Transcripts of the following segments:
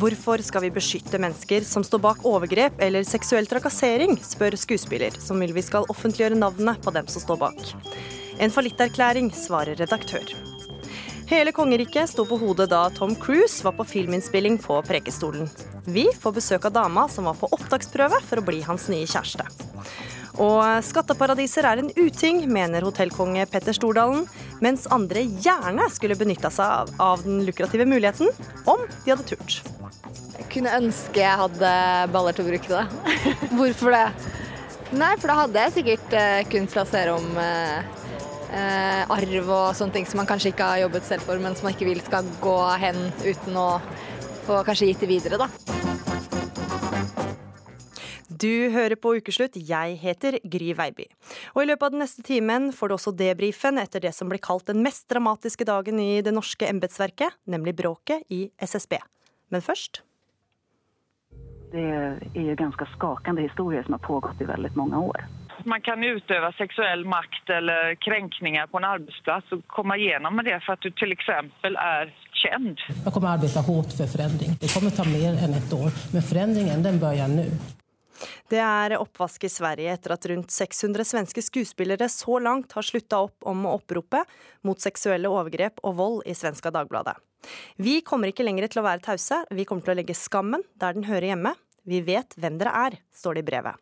Hvorfor skal vi beskytte mennesker som står bak overgrep eller seksuell trakassering, spør skuespiller, som vil vi skal offentliggjøre navnet på dem som står bak. En fallitterklæring, svarer redaktør. Hele kongeriket sto på hodet da Tom Cruise var på filminnspilling på Prekestolen. Vi får besøk av dama som var på opptaksprøve for å bli hans nye kjæreste. Og skatteparadiser er en uting, mener hotellkonge Petter Stordalen, mens andre gjerne skulle benytta seg av den lukrative muligheten, om de hadde turt. Jeg kunne ønske jeg hadde baller til å bruke det. Hvorfor det? Nei, for da hadde jeg sikkert uh, kunnet plassere om eh, uh, arv og sånne ting som man kanskje ikke har jobbet selv for, men som man ikke vil skal gå hen uten å få kanskje gitt det videre, da. Du hører på Ukeslutt, jeg heter Gry Veiby. Og i løpet av den neste timen får du også debrifen etter det som blir kalt den mest dramatiske dagen i det norske embetsverket, nemlig bråket i SSB. Men først Det er jo ganske skakende historier som har pågått i veldig mange år. Man kan utøve seksuell makt eller krenkninger på en arbeidsplass og komme gjennom med det for at du f.eks. er kjent. Jeg kommer å arbeide hardt for forandring. Det kommer ta mer enn et år, men forandringen den begynner nå. Det er oppvask i Sverige etter at rundt 600 svenske skuespillere så langt har slutta opp om oppropet mot seksuelle overgrep og vold i Svenska Dagbladet. Vi kommer ikke lenger til å være tause, vi kommer til å legge skammen der den hører hjemme. Vi vet hvem dere er, står det i brevet.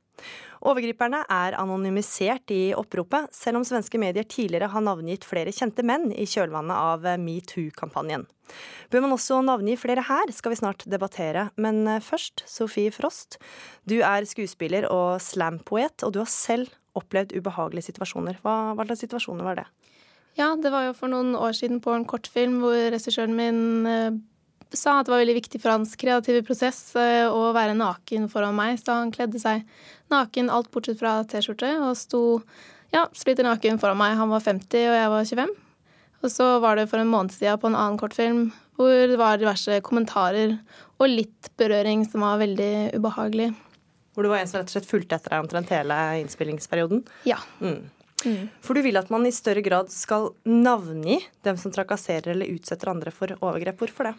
Overgriperne er anonymisert i oppropet, selv om svenske medier tidligere har navngitt flere kjente menn i kjølvannet av metoo-kampanjen. Bør man også navngi flere her, skal vi snart debattere. Men først, Sofie Frost. Du er skuespiller og slampoet, og du har selv opplevd ubehagelige situasjoner. Hva, hva slags situasjoner var det? Ja, det var jo for noen år siden på en kortfilm hvor regissøren min eh, sa at det var veldig viktig for hans kreative prosess eh, å være naken foran meg, så han kledde seg naken alt bortsett fra T-skjorte og sto ja, splitter naken foran meg. Han var 50 og jeg var 25. Og så var det for en måned siden på en annen kortfilm hvor det var diverse kommentarer og litt berøring som var veldig ubehagelig. Hvor det var en som rett og slett fulgte etter deg omtrent hele innspillingsperioden? Ja. Mm. Mm. For du vil at man i større grad skal navngi dem som trakasserer eller utsetter andre for overgrep. Hvorfor det?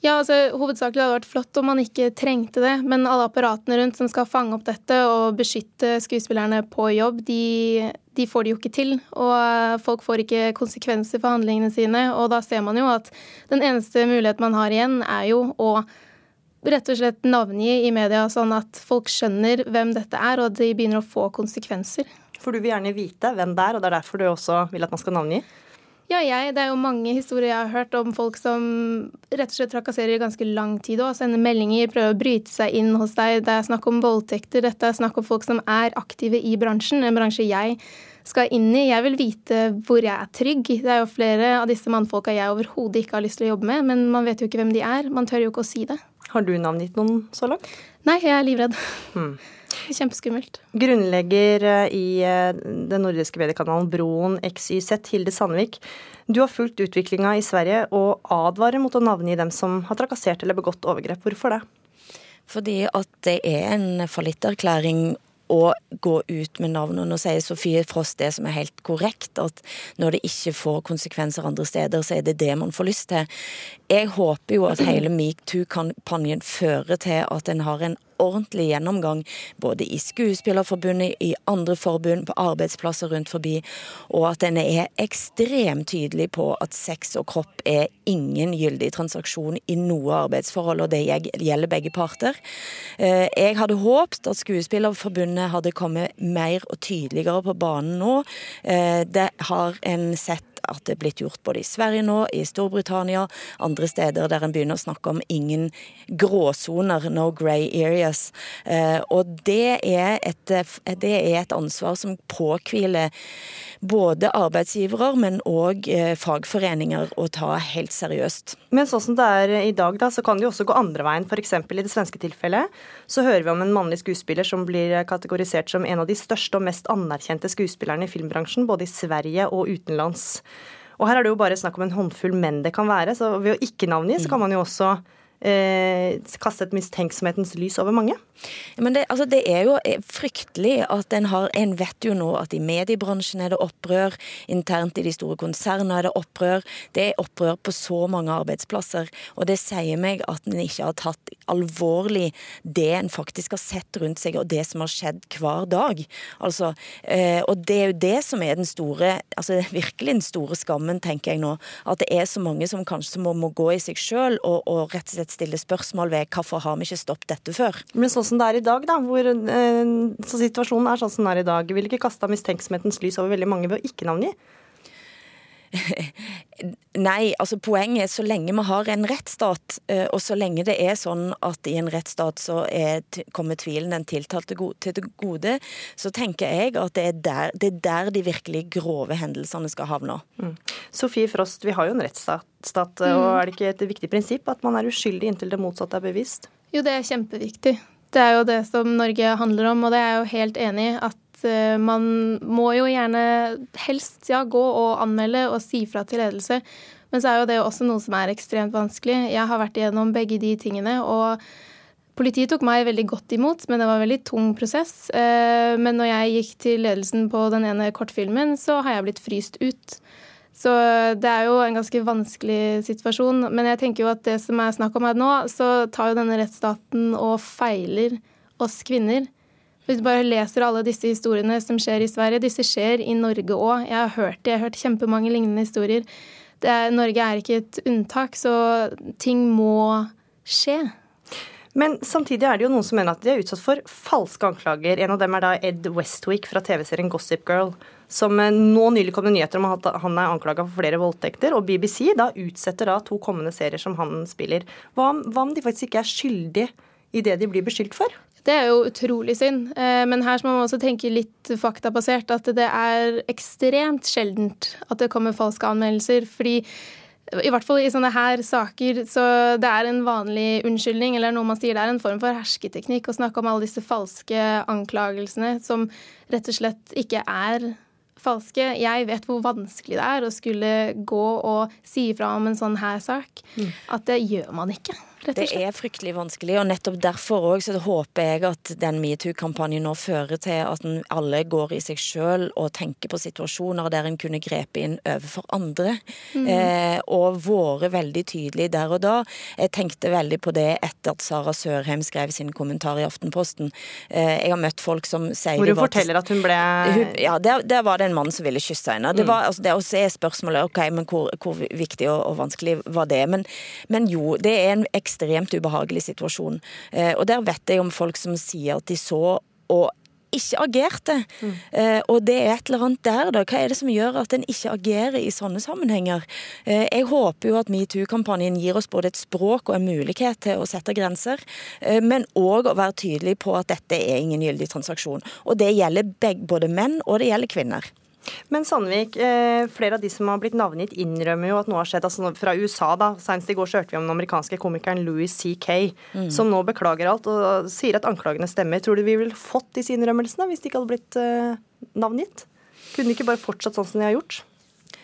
Ja, altså Hovedsakelig hadde det vært flott om man ikke trengte det, men alle apparatene rundt som skal fange opp dette og beskytte skuespillerne på jobb, de, de får det jo ikke til. Og folk får ikke konsekvenser for handlingene sine. Og da ser man jo at den eneste muligheten man har igjen, er jo å rett og slett navngi i media, sånn at folk skjønner hvem dette er, og de begynner å få konsekvenser. For du vil gjerne vite hvem det er, og det er derfor du også vil at man skal navngi? Ja, jeg. Det er jo mange historier jeg har hørt om folk som rett og slett trakasserer i ganske lang tid og sender meldinger, prøver å bryte seg inn hos deg. Det er snakk om voldtekter. Dette er snakk om folk som er aktive i bransjen, en bransje jeg skal inn i. Jeg vil vite hvor jeg er trygg. Det er jo flere av disse mannfolka jeg overhodet ikke har lyst til å jobbe med, men man vet jo ikke hvem de er. Man tør jo ikke å si det. Har du navngitt noen så langt? Nei, jeg er livredd. Hmm. Kjempeskummelt. Grunnlegger eh, i eh, den nordiske mediekanalen Broen XYZ, Hilde Sandvik. Du har fulgt utviklinga i Sverige og advarer mot å navngi dem som har trakassert eller begått overgrep. Hvorfor det? Fordi at det er en fallitterklæring å gå ut med navn. Og nå sier Sofie Frost det som er helt korrekt, at når det ikke får konsekvenser andre steder, så er det det man får lyst til. Jeg håper jo at hele metoo-kampanjen fører til at en har en ordentlig gjennomgang både i Skuespillerforbundet, i andre forbund, på arbeidsplasser rundt forbi, og at en er ekstremt tydelig på at sex og kropp er ingen gyldig transaksjon i noe arbeidsforhold, og det gjelder begge parter. Eh, jeg hadde håpet at Skuespillerforbundet hadde kommet mer og tydeligere på banen nå. Eh, det har en sett at det er blitt gjort både i Sverige nå, i Storbritannia, andre steder der en begynner å snakke om ingen gråsoner, no grey areas. Eh, og det er, et, det er et ansvar som påhviler både arbeidsgivere, men òg eh, fagforeninger å ta helt seriøst. Men sånn som det er i dag, da, så kan det jo også gå andre veien. F.eks. i det svenske tilfellet så hører vi om en mannlig skuespiller som blir kategorisert som en av de største og mest anerkjente skuespillerne i filmbransjen, både i Sverige og utenlands. Og her er det jo bare snakk om en håndfull menn det kan være, så ved å ikke navngi, så kan man jo også eh, et mistenksomhetens lys over mange? Men det, altså det, er jo fryktelig at en har En vet jo nå at i mediebransjen er det opprør, internt i de store konsernene er det opprør. Det er opprør på så mange arbeidsplasser. Og det sier meg at en ikke har tatt alvorlig det en faktisk har sett rundt seg, og det som har skjedd hver dag. Altså, eh, og det er jo det som er den store, altså virkelig den store skammen, tenker jeg nå. At det er så mange som kanskje må, må gå i seg sjøl og, og rett og slett stille spørsmål ved hvorfor har vi ikke stoppet dette før. Men sånn som det er i dag, da, hvor eh, situasjonen er sånn som den er i dag, vil ikke kaste mistenksomhetens lys over veldig mange ved å ikke navngi? Nei, altså poenget er så lenge vi har en rettsstat, eh, og så lenge det er sånn at i en rettsstat så er, kommer tvilen den tiltalte til det gode, så tenker jeg at det er der, det er der de virkelig grove hendelsene skal havne. Mm. Sofie Frost, vi har jo en rettsstat, mm. og er det ikke et viktig prinsipp at man er uskyldig inntil det motsatte er bevist? Jo, det er kjempeviktig. Det er jo det som Norge handler om, og det er jeg jo helt enig i. At eh, man må jo gjerne helst ja, gå og anmelde og si fra til ledelse. Men så er jo det også noe som er ekstremt vanskelig. Jeg har vært igjennom begge de tingene. og Politiet tok meg veldig godt imot, men det var en veldig tung prosess. Eh, men når jeg gikk til ledelsen på den ene kortfilmen, så har jeg blitt fryst ut. Så det er jo en ganske vanskelig situasjon. Men jeg tenker jo at det som er snakk om her nå, så tar jo denne rettsstaten og feiler oss kvinner. Hvis du bare leser alle disse historiene som skjer i Sverige, disse skjer i Norge òg. Jeg har hørt det, jeg har hørt kjempemange lignende historier. Er, Norge er ikke et unntak, så ting må skje. Men samtidig er det jo noen som mener at de er utsatt for falske anklager. En av dem er da Ed Westwick fra TV-serien Gossip Girl, som eh, nå nylig kom det nyheter om at han er anklaga for flere voldtekter. Og BBC da utsetter da to kommende serier som han spiller. Hva, hva om de faktisk ikke er skyldige i det de blir beskyldt for? Det er jo utrolig synd. Eh, men her må man også tenke litt faktabasert. At det er ekstremt sjeldent at det kommer falske anmeldelser. fordi i hvert fall i sånne her saker, så det er en vanlig unnskyldning, eller noe man sier det er en form for hersketeknikk å snakke om alle disse falske anklagelsene som rett og slett ikke er falske. Jeg vet hvor vanskelig det er å skulle gå og si ifra om en sånn her sak. Mm. At det gjør man ikke. Det er fryktelig vanskelig, og nettopp derfor òg så håper jeg at den metoo-kampanjen nå fører til at alle går i seg sjøl og tenker på situasjoner der en kunne grepe inn overfor andre. Mm. Eh, og vært veldig tydelig der og da. Jeg tenkte veldig på det etter at Sara Sørheim skrev sin kommentar i Aftenposten. Eh, jeg har møtt folk som sier Hvor hun forteller at hun ble hun, Ja, der, der, var det en mann som ville kysse henne. Det, mm. var, altså, det også er spørsmålet ok, men hvor, hvor viktig og, og, vanskelig var det? Men, men jo, det er en ekstremt ubehagelig situasjon. Eh, og der vet jeg om folk som sier at de så og ikke agerte. Mm. Eh, og det er et eller annet der, da. Hva er det som gjør at en ikke agerer i sånne sammenhenger? Eh, jeg håper jo at metoo-kampanjen gir oss både et språk og en mulighet til å sette grenser, eh, men òg å være tydelig på at dette er ingen gyldig transaksjon. Og det gjelder begge, både menn og det gjelder kvinner. Men Sandvik, eh, flere av de som har blitt navngitt, innrømmer jo at noe har skjedd. altså Fra USA, da. Senest i går så hørte vi om den amerikanske komikeren Louis C.K., mm. som nå beklager alt og sier at anklagene stemmer. Tror du vi ville fått disse innrømmelsene hvis de ikke hadde blitt uh, navngitt? Kunne de ikke bare fortsatt sånn som de har gjort?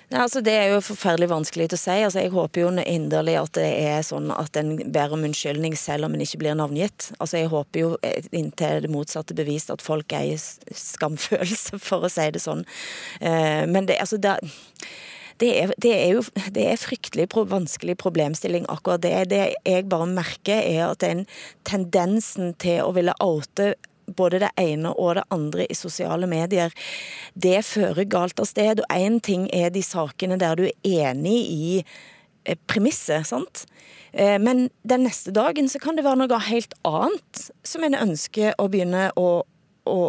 Nei, altså Det er jo forferdelig vanskelig å si. Altså Jeg håper jo inderlig at det er sånn at en ber om unnskyldning selv om en ikke blir navngitt. Altså Jeg håper jo eh, inntil det motsatte bevist at folk eier skamfølelse, for å si det sånn. Eh, men det, altså det, det er, det er, jo det er fryktelig vanskelig problemstilling, akkurat det. Det jeg bare merker, er at den tendensen til å ville oute både det ene og det andre i sosiale medier, det fører galt av sted. Og én ting er de sakene der du er enig i eh, premisset, sant. Eh, men den neste dagen så kan det være noe helt annet som en ønsker å begynne å, å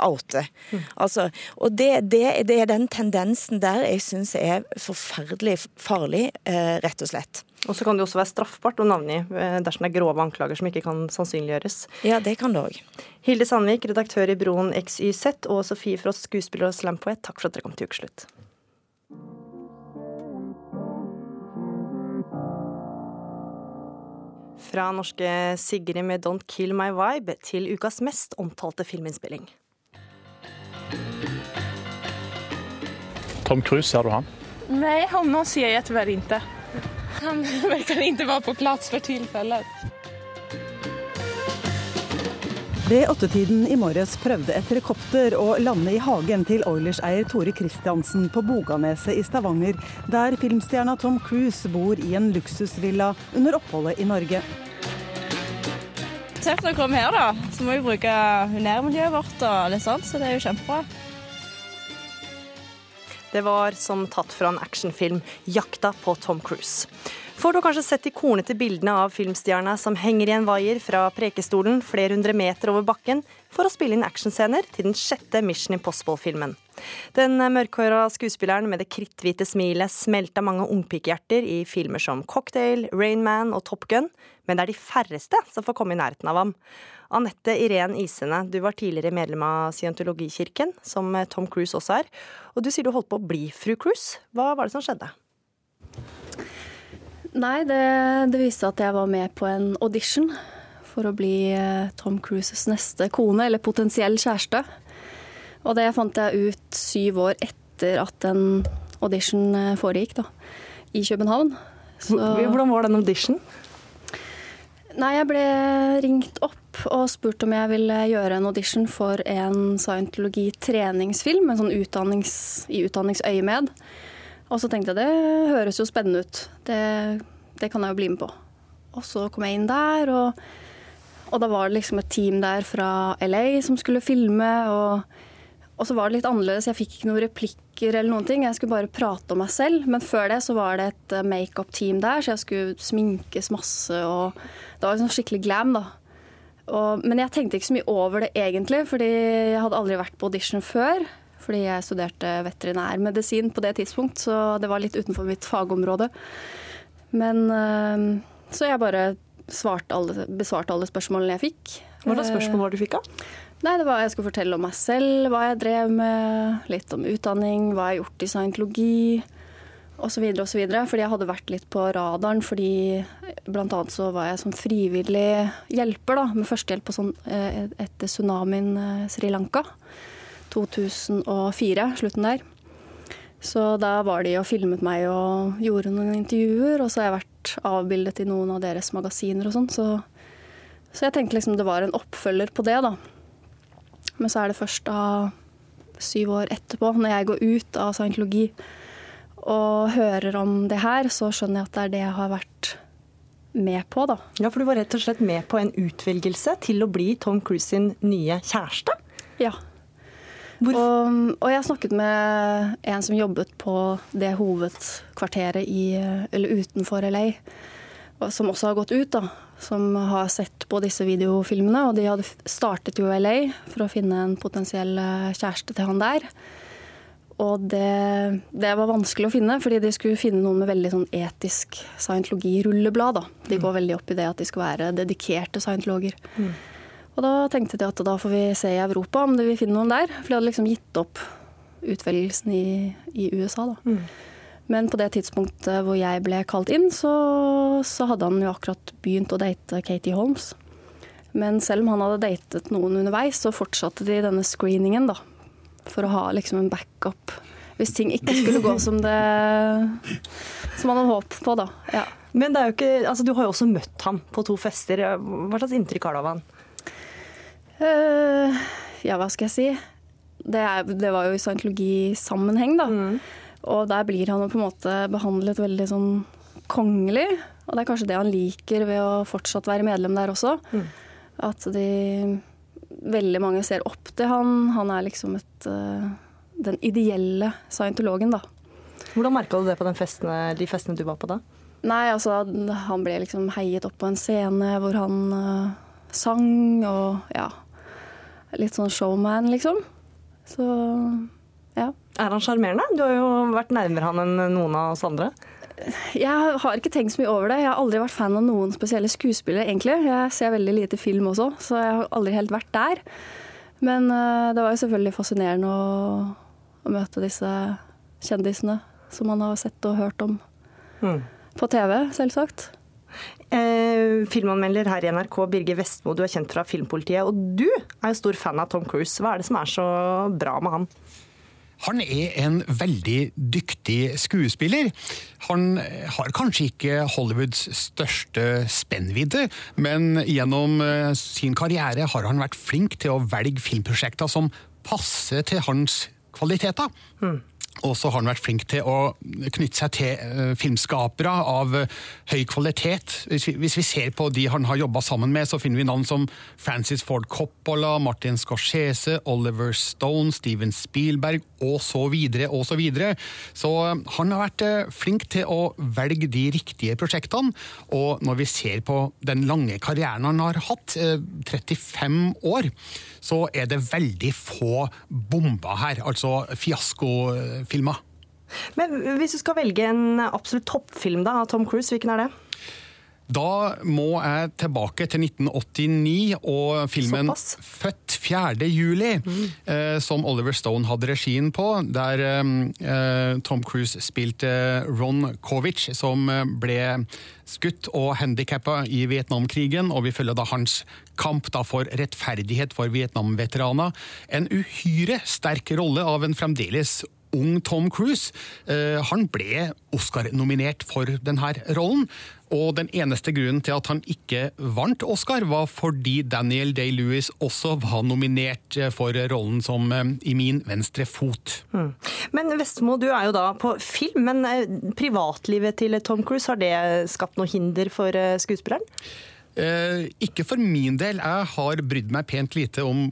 oute. Mm. Altså, og det, det, det, er den tendensen der jeg syns er forferdelig farlig, eh, rett og slett. Og så kan det også være straffbart å navngi dersom det er grove anklager som ikke kan sannsynliggjøres. Ja, det kan det òg. Hilde Sandvik, redaktør i Broen XYZ, og Sofie Frost, skuespiller og slampoet, takk for at dere kom til Ukeslutt. Fra norske Sigrid med 'Don't Kill My Vibe' til ukas mest omtalte filminnspilling. Tom Cruise, ser du han? Nei, honom ser jeg tyvärr ikke. Han virker ikke være på plass for tillfället. Ved åttetiden i morges prøvde et helikopter å lande i hagen til Oilers-eier Tore Christiansen på Boganeset i Stavanger, der filmstjerna Tom Cruise bor i en luksusvilla under oppholdet i Norge. Tøft å komme her, da. Så må vi bruke nærmiljøet vårt og litt sånt, så det er jo kjempebra. Det var som tatt fra en actionfilm, 'Jakta på Tom Cruise'. Får du kanskje sett de kornete bildene av filmstjerna som henger i en vaier fra Prekestolen flere hundre meter over bakken for å spille inn actionscener til den sjette Mission Impossible-filmen. Den mørkhåra skuespilleren med det kritthvite smilet smelta mange ungpikehjerter i filmer som Cocktail, Rain Man og Top Gun, men det er de færreste som får komme i nærheten av ham. Anette Irén Isene, du var tidligere medlem av Scientologikirken, som Tom Cruise også er. Og du sier du holdt på å bli fru Cruise. Hva var det som skjedde? Nei, det, det viste at jeg var med på en audition for å bli eh, Tom Cruises neste kone, eller potensiell kjæreste. Og det fant jeg ut syv år etter at en audition eh, foregikk, da. I København. Så... Hvordan var den audition? Nei, jeg ble ringt opp og spurt om jeg ville gjøre en audition for en scientologi-treningsfilm, en sånn utdannings, i utdanningsøyemed. Og så tenkte jeg det høres jo spennende ut. Det, det kan jeg jo bli med på. Og så kom jeg inn der, og, og, da var det liksom et team der fra LA som skulle filme. Og, og, så var det litt annerledes. Jeg fikk ikke noen replikker eller noen ting. Jeg skulle bare prate om meg selv. Men før det så var det et eh, makeup-team der, så jeg skulle sminkes masse. Og det var liksom skikkelig glam, da. Og, men jeg tenkte ikke så mye over det egentlig, fordi jeg hadde aldri vært på audition før fordi jeg studerte veterinærmedisin på det tidspunkt, så det var litt utenfor mitt fagområde. Men eh, Så jeg bare alle, besvarte alle spørsmålene jeg fikk. Hva slags spørsmål var det du fikk, da? Nei, Det var jeg skulle fortelle om meg selv, hva jeg drev med, litt om utdanning, hva jeg har gjort i scientologi osv. osv. Fordi jeg hadde vært litt på radaren, fordi annet så var jeg som frivillig hjelper da, med førstehjelp på sånn, eh, etter tsunamien eh, Sri Lanka. 2004, slutten der. Så da var de og filmet meg og gjorde noen intervjuer, og så har jeg vært avbildet i noen av deres magasiner og sånn. Så, så, jeg tenkte liksom det var en oppfølger på det, da. Men så er det først da syv år etterpå, når jeg går ut av scientologi og hører om det her, så skjønner jeg at det er det jeg har vært med på, da. Ja, for du var rett og slett med på en utvelgelse til å bli Tom Cruise sin nye kjæreste? Ja. Og, og, jeg snakket med en som jobbet på det hovedkvarteret i, eller utenfor LA, som også har gått ut, da. Som har sett på disse videofilmene. Og de hadde startet jo i LA for å finne en potensiell eh, kjæreste til han der. Og det, det, var vanskelig å finne, fordi de skulle finne noen med veldig sånn etisk scientologi-rulleblad. De mm. går veldig opp i det at de skal være dedikerte scientologer. Mm. Og da tenkte de at da får vi se i Europa om vi finner noen der. For de hadde liksom gitt opp utvelgelsen i, i USA, da. Mm. Men på det tidspunktet hvor jeg ble kalt inn, så, så, hadde han jo akkurat begynt å date Katie Holmes. Men selv om han hadde datet noen underveis, så fortsatte de denne screeningen, da. For å ha liksom en backup hvis ting ikke skulle gå som det som han hadde håp på, da. Ja. Men det er jo ikke, altså, du har jo også møtt ham på to fester. Hva slags inntrykk har du av han? Uh, ja, hva skal jeg si. Det, er, det var jo i scientologisammenheng, da. Mm. Og der blir han på en måte behandlet veldig sånn kongelig. Og det er kanskje det han liker ved å fortsatt være medlem der også. Mm. At de Veldig mange ser opp til han. Han er liksom et uh, Den ideelle scientologen, da. Hvordan merka du det på festene, de festene du var på da? Nei, altså Han ble liksom heiet opp på en scene hvor han uh, sang og ja litt sånn showman, liksom. Så ja. Er han sjarmerende? Du har jo vært nærmere han enn noen av oss andre. Jeg har ikke tenkt så mye over det. Jeg har aldri vært fan av noen spesielle skuespillere, egentlig. Jeg ser veldig lite film også, så jeg har aldri helt vært der. Men uh, det var jo selvfølgelig fascinerende å, å, møte disse kjendisene som man har sett og hørt om mm. på TV, selvsagt. Eh, filmanmelder her i NRK, Birger Vestmo, du er kjent fra Filmpolitiet. Og du er jo stor fan av Tom Cruise. Hva er det som er så bra med han? Han er en veldig dyktig skuespiller. Han har kanskje ikke Hollywoods største spennvidde, men gjennom eh, sin karriere har han vært flink til å velge filmprosjekter som passer til hans kvaliteter. Mm. Og så har han vært flink til å knytte seg til uh, filmskapere av uh, høy kvalitet. Hvis vi, hvis vi, ser på de han har jobba sammen med, så finner vi navn som Francis Ford Coppola, Martin Scorsese, Oliver Stone, Steven Spielberg og så videre og så videre. Så uh, han har vært flink til å velge de riktige prosjektene. Og når vi ser på den lange karrieren han har hatt, 35 år, så er det veldig få bomber her. Altså fiaskofilmer. Men hvis du skal velge en absolutt toppfilm da, av Tom Cruise, hvilken er det? Da må jeg tilbake til 1989 og filmen Såpass. 'Født 4. juli', mm. eh, som Oliver Stone hadde regien på. Der eh, Tom Cruise spilte Ron Kovic, som eh, ble skutt og handikappa i Vietnamkrigen. Og vi følger da hans kamp da for rettferdighet for Vietnam-veteraner. En uhyre sterk rolle av en fremdeles ung Tom Cruise. Eh, han ble Oscar-nominert for denne rollen. Og den eneste grunnen til at han ikke vant Oscar, var fordi Daniel Day-Lewis også var nominert eh, for rollen som eh, I min venstre fot. Mm. Men Vestmo, du er jo da på film, men privatlivet til Tom Cruise, har det skapt noe hinder for skuespilleren? Eh, ikke for min del. Jeg har brydd meg pent lite om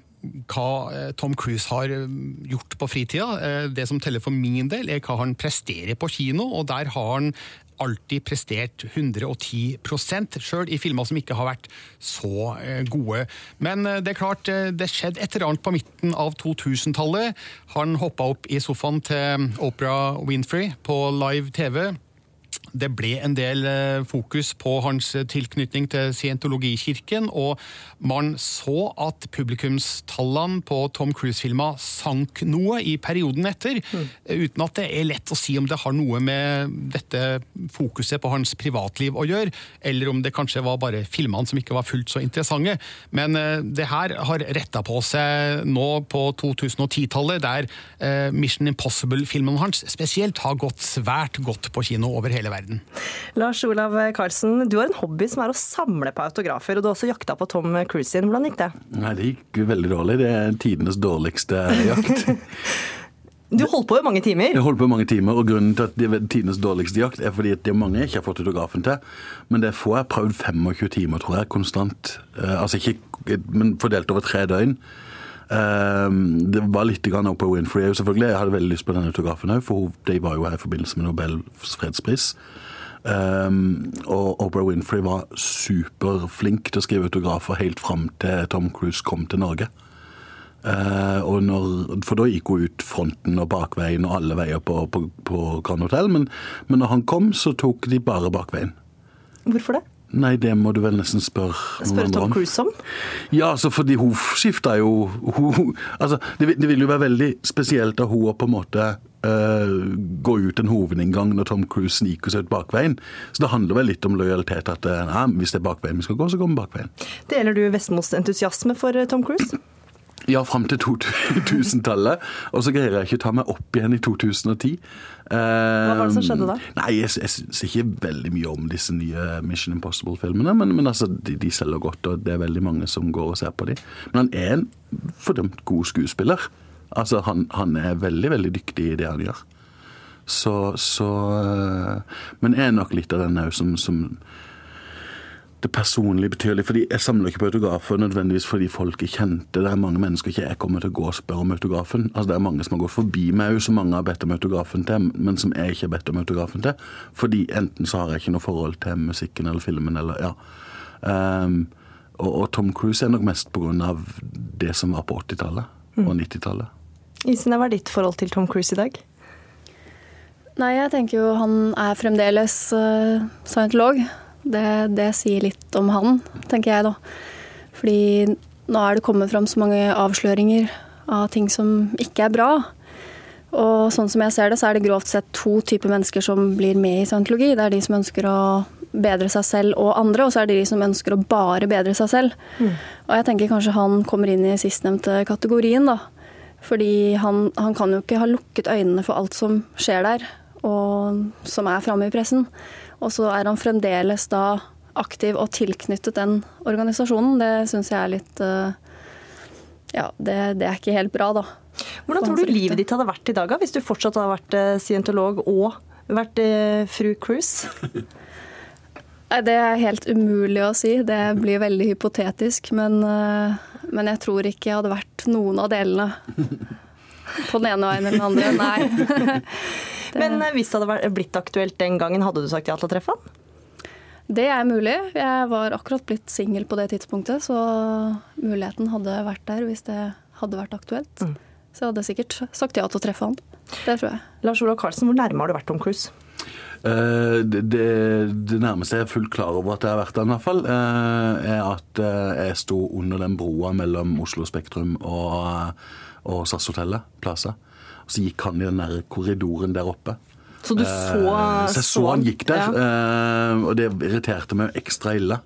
hva eh, Tom Cruise har eh, gjort på fritida. Eh, det som teller for min del, er hva han presterer på kino, og der har han alltid prestert 110% sjøl i filmer som ikke har vært så gode. Men det er klart, det skjedde et eller annet på midten av 2000-tallet. Han hoppa opp i sofaen til Opera Winfrey på live TV det ble en del eh, fokus på hans tilknytning til scientologikirken, og man så at publikumstallene på Tom Cruise-filmer sank noe i perioden etter, mm. uten at det er lett å si om det har noe med dette fokuset på hans privatliv å gjøre, eller om det kanskje var bare filmene som ikke var fullt så interessante. Men eh, det her har retta på seg nå på 2010-tallet, der eh, Mission Impossible-filmene hans spesielt har gått svært godt på kino over hele verden verden. Lars Olav Karlsen, du har en hobby som er å samle på autografer, og du har også jakta på Tom Cruise sin. Hvordan gikk det? Nei, Det gikk veldig dårlig. Det er tidenes dårligste jakt. Du holdt på i mange timer? Jeg holdt på i mange timer, og Grunnen til at det er tidenes dårligste jakt, er fordi at det er mange jeg ikke har fått autografen til. Men det er få jeg har prøvd 25 timer, tror jeg, konstant. Uh, altså ikke, men fordelt over tre døgn. Uh, det var litt grann på Winfrey selvfølgelig. Jeg hadde veldig lyst på den autografen òg, for de var jo her i forbindelse med Nobels fredspris. Um, og Oprah Winfrey var superflink til å skrive autografer helt fram til Tom Cruise kom til Norge. Uh, når, for da gikk hun ut fronten og bakveien og alle veier på, på, på Grand Hotel. Men, men når han kom, så tok de bare bakveien. Hvorfor det? Nei, det må du vel nesten spørre noen Spør Tom Cruise om? Ja, altså fordi hun skifta jo hun, altså, det, det, vil jo være veldig spesielt av hun å på en måte uh, gå ut en hovedinngang når Tom Cruise sniker seg ut bakveien. Så det handler vel litt om lojalitet. at uh, Hvis det er bakveien vi skal gå, så går vi bakveien. Deler du Vestmos entusiasme for eh, Tom Cruise? Ja, fram til 2000-tallet. Og så greier jeg ikke å ta meg opp igjen i 2010. Hva var det som skjedde da? Eh, nei, Jeg, jeg ser ikke veldig mye om disse nye Mission Impossible-filmene. Men, men altså, de, de, selger godt, og det er veldig mange som går og ser på dem. Men han er en fordømt god skuespiller. Altså, han, han er veldig, veldig dyktig i det han gjør. Så, så eh, Men jeg er nok litt av den òg som, som det personlige betyr litt. fordi Jeg samler ikke på autografer nødvendigvis fordi folk er kjente. Det er mange mennesker ikke jeg kommer til å gå og spørre om autografen. Altså Det er mange som har gått forbi meg som mange har bedt om autografen til, men som jeg ikke har bedt om autografen til. Fordi enten så har jeg ikke noe forhold til musikken eller filmen eller ja. Um, og, og, Tom Cruise er nok mest pga. det som var på 80-tallet og 90-tallet. Mm. Isen, hva er ditt forhold til Tom Cruise i dag? Nei, jeg tenker jo han er fremdeles uh, scientolog. Det, det, sier litt om han, tenker jeg da. Fordi nå er det kommet fram så mange avsløringer av ting som ikke er bra. Og sånn som jeg ser det, så er det grovt sett to typer mennesker som blir med i scientologi. Det er de som ønsker å bedre seg selv og andre, og så er det de som ønsker å bare bedre seg selv. Mm. Og jeg tenker kanskje han kommer inn i sistnevnte kategorien, da. Fordi han, han kan jo ikke ha lukket øynene for alt som skjer der, og som er framme i pressen. Og så er han fremdeles da aktiv og tilknyttet den organisasjonen. Det syns jeg er litt uh, Ja, det, det, er ikke helt bra, da. Hvordan tror du livet ditt hadde vært i dag, hvis du fortsatt hadde vært uh, scientolog og vært uh, fru Cruise? Det er helt umulig å si. Det blir veldig hypotetisk. Men, men jeg tror ikke jeg hadde vært noen av delene. På den ene veien eller den andre. Nei. Men hvis det hadde blitt aktuelt den gangen, hadde du sagt ja til å treffe han? Det er mulig. Jeg var akkurat blitt singel på det tidspunktet, så muligheten hadde vært der hvis det hadde vært aktuelt. Mm. Så jeg hadde sikkert sagt ja til å treffe han. Det tror jeg. Lars Olav Karlsen, hvor nærme har du vært Tom Cruise? Uh, det, det, det, nærmeste jeg er fullt klar over at jeg har vært der, i hvert fall, uh, er at uh, jeg sto under den broa mellom Oslo Spektrum og, og SAS-hotellet, Plaza. Og så gikk han i den der korridoren der oppe. Så du så eh, Så jeg så han gikk der, ja. eh, og det irriterte meg ekstra ille.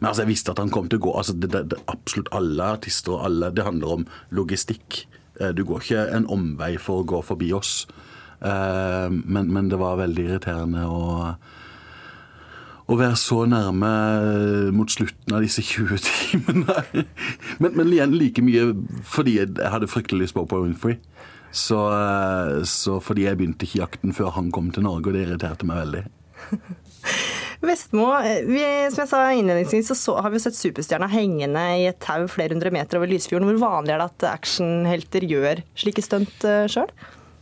Men altså, jeg visste at han kom til å gå. altså det, det, det, Absolutt alle artister og alle Det handler om logistikk. Eh, du går ikke en omvei for å gå forbi oss. Men, men, det var veldig irriterende å å være så nærme eh, mot slutten av disse 20 timene. Men, men igjen like mye fordi jeg hadde fryktelig lyst på Oprah Winfrey. Så, eh, så, fordi jeg begynte ikke jakten før han kom til Norge, og det irriterte meg veldig. Vestmo, eh, vi, som jeg sa innledningsvis, så, så har vi sett superstjerna hengende i et tau flere hundre meter over Lysfjorden. Hvor vanlig er det at actionhelter gjør slike stunt sjøl?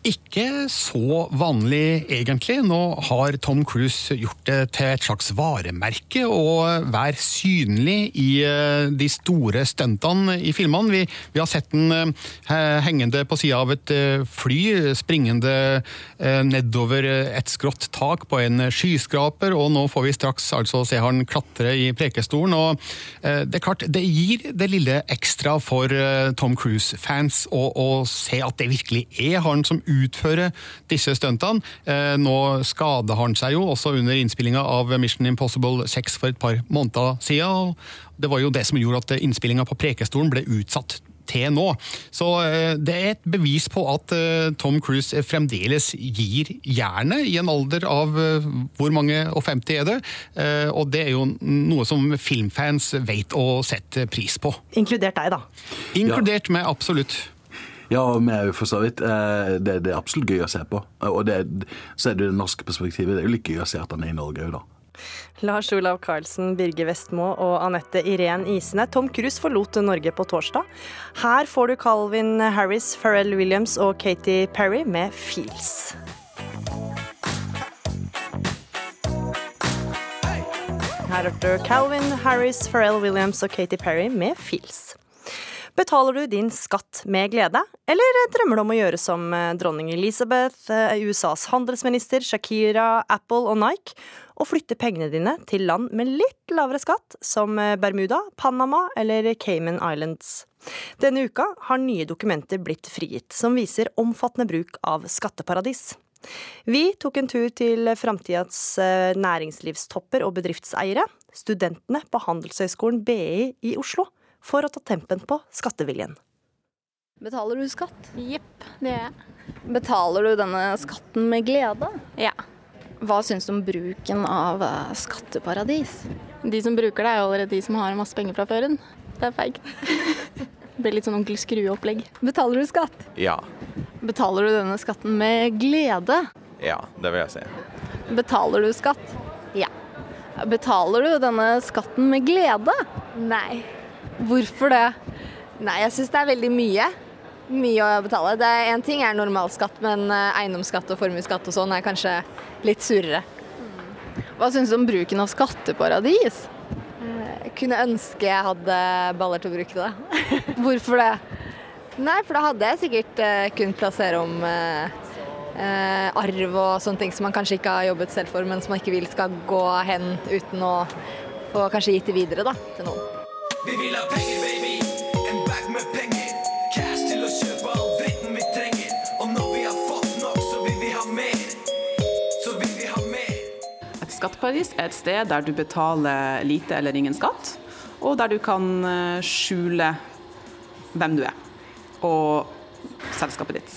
Ikke så vanlig, egentlig. Nå har Tom Cruise gjort det til et slags varemerke å være synlig i eh, de store stuntene i filmene. Vi, vi, har sett den eh, hengende på sida av et eh, fly, springende nedover et skrått tak på en skyskraper, og nå får vi straks altså se han klatre i Prekestolen. og Det er klart, det gir det lille ekstra for Tom Cruise-fans å, å se at det virkelig er han som utfører utføre disse stuntene. Eh, nå skader han seg jo også under innspillinga av Mission Impossible 6 for et par måneder siden. Det var jo det som gjorde at innspillinga på Prekestolen ble utsatt til nå. Så eh, det er et bevis på at eh, Tom Cruise fremdeles gir jernet i en alder av hvor mange og 50 er det? Og det er jo noe som filmfans vet å sette pris på. Inkludert deg, da? Inkludert meg, absolutt. Ja, og vi er jo for så vidt. Eh, det, det, er absolutt gøy å se på. Og det, så er det det norske perspektivet. Det er jo like gøy å se at han er i Norge òg, da. Lars Olav Karlsen, Birger Vestmo og Anette Irén Isene. Tom Cruise forlot Norge på torsdag. Her får du Calvin Harris, Pharrell Williams og Katy Perry med 'Feels'. Her hørte du Calvin Harris, Pharrell Williams og Katy Perry med 'Feels'. Betaler du din skatt med glede, eller drømmer du om å gjøre som eh, dronning Elizabeth, eh, USAs handelsminister, Shakira, Apple og Nike, og flytte pengene dine til land med litt lavere skatt, som eh, Bermuda, Panama eller Cayman Islands? Denne uka har nye dokumenter blitt frigitt, som viser omfattende bruk av skatteparadis. Vi tok en tur til framtidas næringslivstopper og bedriftseiere, studentene på Handelshøyskolen BI i Oslo for å ta tempen på skatteviljen. Betaler du skatt? Jepp, det gjør jeg. Betaler du denne skatten med glede? Ja. Hva syns du om bruken av eh, skatteparadis? De som bruker det, er jo allerede de som har masse penger fra før Det er feigt. Det blir litt sånn onkel Skrue-opplegg. Betaler du skatt? Ja. Betaler du denne skatten med glede? Ja, det vil jeg si. Betaler du skatt? Ja. Betaler du denne skatten med glede? Nei. Hvorfor det? Nei, jeg syns det er veldig mye. Mye å betale. Det er Én ting er normalskatt, men eh, eiendomsskatt og formuesskatt og sånn er kanskje litt surere. Hva syns du om bruken av skatteparadis? Jeg kunne ønske jeg hadde baller til å bruke det. Hvorfor det? Nei, for da hadde jeg sikkert uh, kunnet plassere om uh, uh, arv og sånne ting som man kanskje ikke har jobbet selv for, men som man ikke vil skal gå hen uten å få kanskje gitt det videre da, til noen. Vi vil ha penger, baby. En bag med penger. Cash til å kjøpe all dritten vi trenger. Og når vi har fått nok, så vil vi ha mer. Så vil vi ha mer. Et skatteparadis er et sted der du betaler lite eller ingen skatt, og der du kan eh, skjule hvem du er. Og selskapet ditt.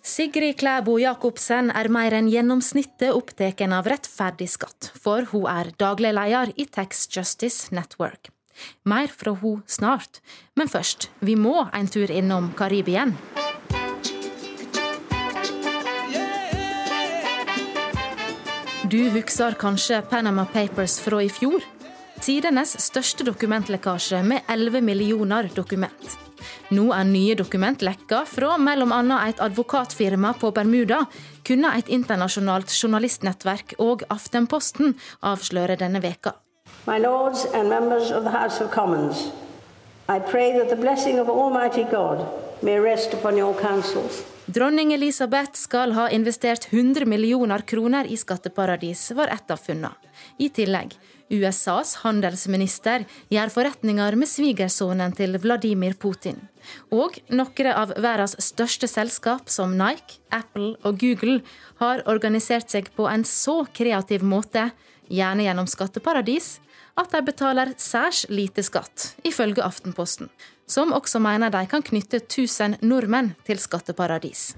Sigrid Klæbo Jacobsen er mer enn gjennomsnittet opptatt av rettferdig skatt, for hun er daglig leder i Tax Justice Network. Mer fra hun snart, men først, vi må en tur innom Karibien. Du husker kanskje Panama Papers fra i fjor? Tidenes største dokumentlekkasje med 11 millioner dokument. Nå er nye dokument lekka fra bl.a. et advokatfirma på Bermuda, kunne et internasjonalt journalistnettverk og Aftenposten avsløre denne veka. My lords and members of the House of Commons, I pray that the blessing of Almighty God may rest upon your councils. Dronning Elisabeth skal ha investert 100 millioner kroner i skatteparadis, var ett av funnene. I tillegg, USAs handelsminister gjør forretninger med svigersønnen til Vladimir Putin. Og noen av verdens største selskap, som Nike, Apple og Google, har organisert seg på en så kreativ måte, gjerne gjennom skatteparadis, at de betaler særs lite skatt, ifølge Aftenposten som også mener de kan knytte 1000 nordmenn til skatteparadis.